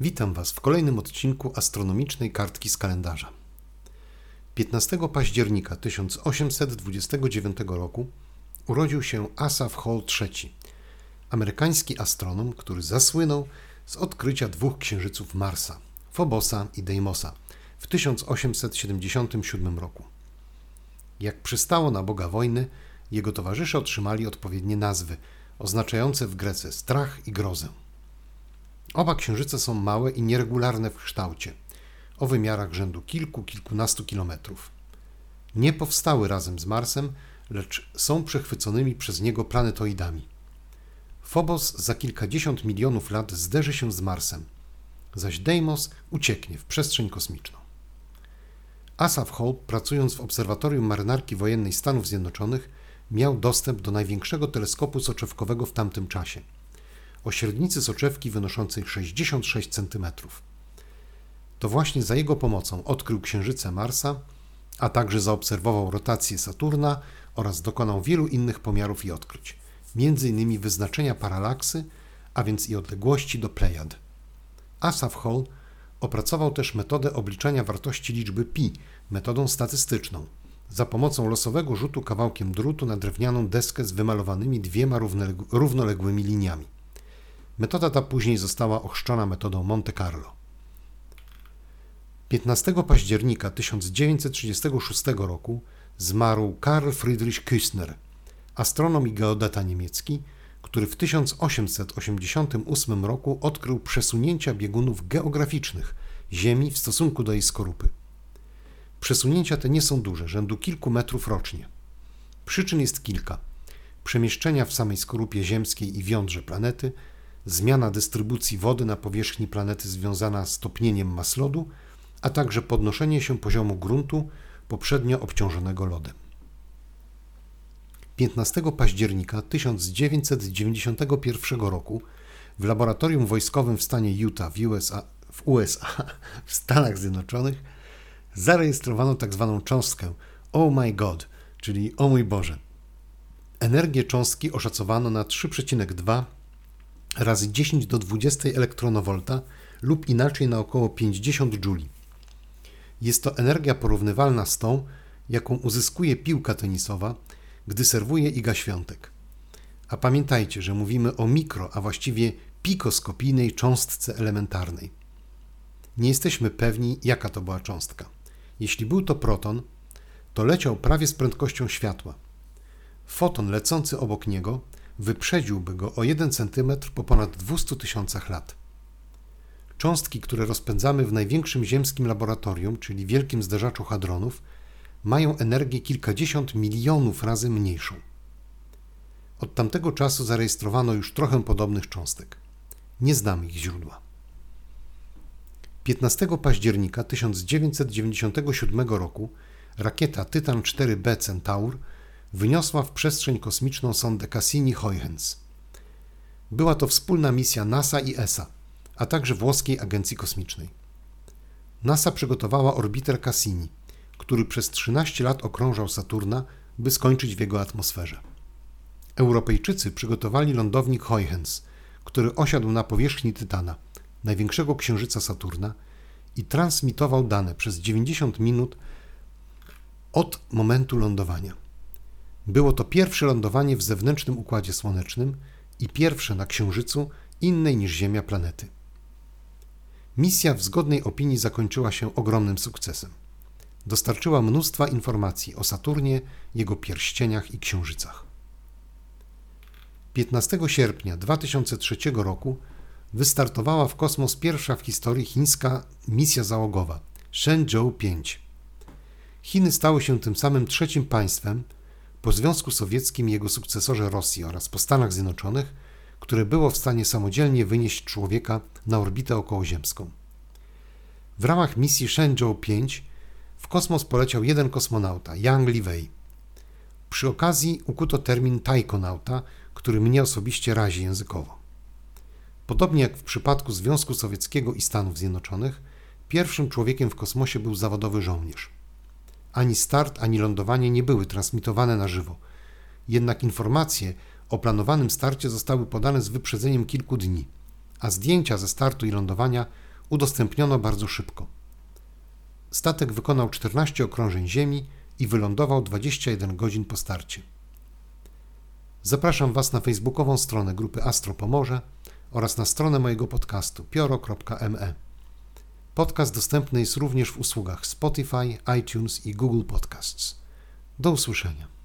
Witam Was w kolejnym odcinku astronomicznej kartki z kalendarza. 15 października 1829 roku urodził się Asaph Hall III, amerykański astronom, który zasłynął z odkrycia dwóch księżyców Marsa, Phobosa i Deimosa, w 1877 roku. Jak przystało na Boga wojny, jego towarzysze otrzymali odpowiednie nazwy, oznaczające w Grece strach i grozę. Oba księżyce są małe i nieregularne w kształcie, o wymiarach rzędu kilku, kilkunastu kilometrów. Nie powstały razem z Marsem, lecz są przechwyconymi przez niego planetoidami. Phobos za kilkadziesiąt milionów lat zderzy się z Marsem, zaś Deimos ucieknie w przestrzeń kosmiczną. Asaph Hall, pracując w Obserwatorium Marynarki Wojennej Stanów Zjednoczonych, miał dostęp do największego teleskopu soczewkowego w tamtym czasie – o średnicy soczewki wynoszącej 66 cm. To właśnie za jego pomocą odkrył księżyce Marsa, a także zaobserwował rotację Saturna oraz dokonał wielu innych pomiarów i odkryć, m.in. wyznaczenia paralaksy, a więc i odległości do Plejad. Asaph Hall opracował też metodę obliczania wartości liczby pi, metodą statystyczną, za pomocą losowego rzutu kawałkiem drutu na drewnianą deskę z wymalowanymi dwiema równoległymi liniami. Metoda ta później została ochrzczona metodą Monte Carlo. 15 października 1936 roku zmarł Karl Friedrich Küstner, astronom i geodeta niemiecki, który w 1888 roku odkrył przesunięcia biegunów geograficznych Ziemi w stosunku do jej skorupy. Przesunięcia te nie są duże, rzędu kilku metrów rocznie. Przyczyn jest kilka: przemieszczenia w samej skorupie ziemskiej i w jądrze planety, zmiana dystrybucji wody na powierzchni planety związana z topnieniem mas lodu, a także podnoszenie się poziomu gruntu poprzednio obciążonego lodem. 15 października 1991 roku w laboratorium wojskowym w stanie Utah w USA, w, USA, w Stanach Zjednoczonych zarejestrowano tzw. Tak cząstkę Oh my God, czyli O mój Boże. Energię cząstki oszacowano na 3,2 razy 10 do 20 elektronowolta lub inaczej na około 50 jouli. Jest to energia porównywalna z tą, jaką uzyskuje piłka tenisowa, gdy serwuje Iga Świątek. A pamiętajcie, że mówimy o mikro, a właściwie pikoskopijnej cząstce elementarnej. Nie jesteśmy pewni, jaka to była cząstka. Jeśli był to proton, to leciał prawie z prędkością światła. Foton lecący obok niego wyprzedziłby go o 1 cm po ponad 200 tysiącach lat. Cząstki, które rozpędzamy w największym ziemskim laboratorium, czyli wielkim zderzaczu hadronów, mają energię kilkadziesiąt milionów razy mniejszą. Od tamtego czasu zarejestrowano już trochę podobnych cząstek. Nie znamy ich źródła. 15 października 1997 roku rakieta Titan 4B Centaur wyniosła w przestrzeń kosmiczną sondę Cassini-Huygens. Była to wspólna misja NASA i ESA, a także włoskiej agencji kosmicznej. NASA przygotowała orbiter Cassini, który przez 13 lat okrążał Saturna, by skończyć w jego atmosferze. Europejczycy przygotowali lądownik Huygens, który osiadł na powierzchni Tytana, największego księżyca Saturna, i transmitował dane przez 90 minut od momentu lądowania. Było to pierwsze lądowanie w zewnętrznym układzie słonecznym i pierwsze na Księżycu innej niż Ziemia planety. Misja w zgodnej opinii zakończyła się ogromnym sukcesem. Dostarczyła mnóstwa informacji o Saturnie, jego pierścieniach i księżycach. 15 sierpnia 2003 roku wystartowała w kosmos pierwsza w historii chińska misja załogowa Shenzhou 5. Chiny stały się tym samym trzecim państwem, po Związku Sowieckim i jego sukcesorze Rosji oraz po Stanach Zjednoczonych, które było w stanie samodzielnie wynieść człowieka na orbitę okołoziemską. W ramach misji Shenzhou 5 w kosmos poleciał jeden kosmonauta, Yang Liwei. Przy okazji ukuto termin tajkonauta, który mnie osobiście razi językowo. Podobnie jak w przypadku Związku Sowieckiego i Stanów Zjednoczonych, pierwszym człowiekiem w kosmosie był zawodowy żołnierz. Ani start, ani lądowanie nie były transmitowane na żywo. Jednak informacje o planowanym starcie zostały podane z wyprzedzeniem kilku dni, a zdjęcia ze startu i lądowania udostępniono bardzo szybko. Statek wykonał 14 okrążeń Ziemi i wylądował 21 godzin po starcie. Zapraszam Was na facebookową stronę grupy Astro Pomorze oraz na stronę mojego podcastu pioro.me. Podcast dostępny jest również w usługach Spotify, iTunes i Google Podcasts. Do usłyszenia.